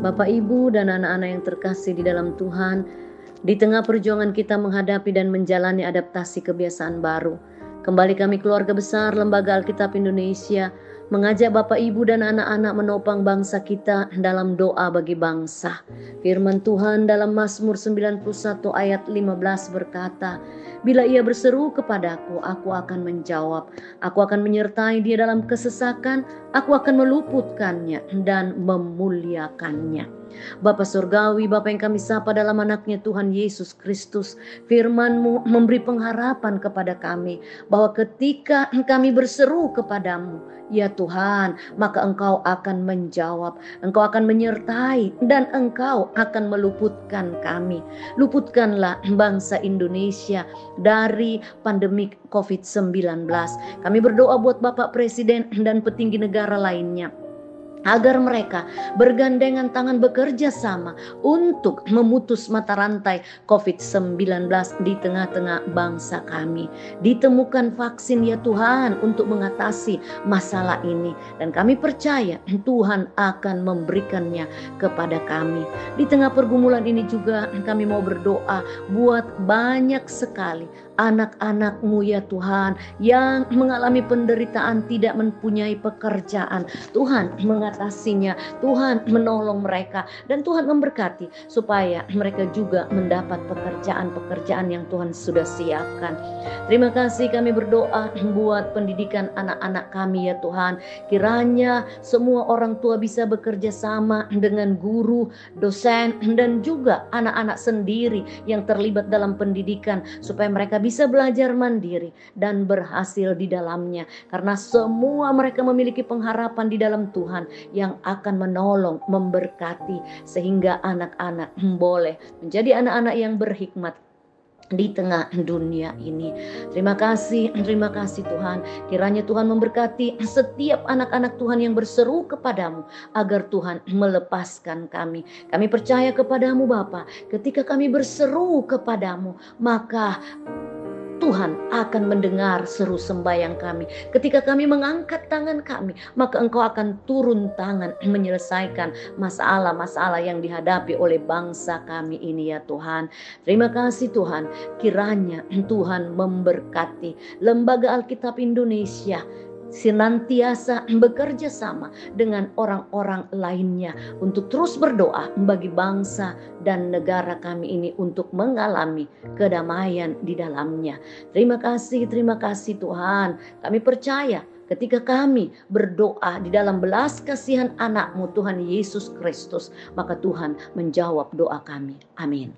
Bapak, Ibu, dan anak-anak yang terkasih di dalam Tuhan, di tengah perjuangan kita menghadapi dan menjalani adaptasi kebiasaan baru, kembali kami keluarga besar Lembaga Alkitab Indonesia mengajak Bapak Ibu dan anak-anak menopang bangsa kita dalam doa bagi bangsa. Firman Tuhan dalam Mazmur 91 ayat 15 berkata, Bila ia berseru kepadaku, aku akan menjawab. Aku akan menyertai dia dalam kesesakan, aku akan meluputkannya dan memuliakannya. Bapa Surgawi, Bapa yang kami sapa dalam anaknya Tuhan Yesus Kristus. Firmanmu memberi pengharapan kepada kami bahwa ketika kami berseru kepadamu, Ya Tuhan, maka Engkau akan menjawab, Engkau akan menyertai, dan Engkau akan meluputkan kami. Luputkanlah bangsa Indonesia dari pandemi COVID-19. Kami berdoa buat Bapak Presiden dan petinggi negara lainnya agar mereka bergandengan tangan bekerja sama untuk memutus mata rantai COVID-19 di tengah-tengah bangsa kami. Ditemukan vaksin ya Tuhan untuk mengatasi masalah ini dan kami percaya Tuhan akan memberikannya kepada kami. Di tengah pergumulan ini juga kami mau berdoa buat banyak sekali anak-anakmu ya Tuhan yang mengalami penderitaan tidak mempunyai pekerjaan. Tuhan mengatasinya, Tuhan menolong mereka dan Tuhan memberkati supaya mereka juga mendapat pekerjaan-pekerjaan yang Tuhan sudah siapkan. Terima kasih kami berdoa buat pendidikan anak-anak kami ya Tuhan. Kiranya semua orang tua bisa bekerja sama dengan guru, dosen dan juga anak-anak sendiri yang terlibat dalam pendidikan supaya mereka bisa bisa belajar mandiri dan berhasil di dalamnya karena semua mereka memiliki pengharapan di dalam Tuhan yang akan menolong, memberkati sehingga anak-anak boleh menjadi anak-anak yang berhikmat di tengah dunia ini. Terima kasih, terima kasih Tuhan. Kiranya Tuhan memberkati setiap anak-anak Tuhan yang berseru kepadamu agar Tuhan melepaskan kami. Kami percaya kepadamu Bapa. Ketika kami berseru kepadamu, maka Tuhan akan mendengar seru sembahyang kami. Ketika kami mengangkat tangan kami, maka Engkau akan turun tangan menyelesaikan masalah-masalah yang dihadapi oleh bangsa kami ini ya Tuhan. Terima kasih Tuhan, kiranya Tuhan memberkati Lembaga Alkitab Indonesia senantiasa bekerja sama dengan orang-orang lainnya untuk terus berdoa bagi bangsa dan negara kami ini untuk mengalami kedamaian di dalamnya. Terima kasih, terima kasih Tuhan. Kami percaya ketika kami berdoa di dalam belas kasihan anakmu Tuhan Yesus Kristus, maka Tuhan menjawab doa kami. Amin.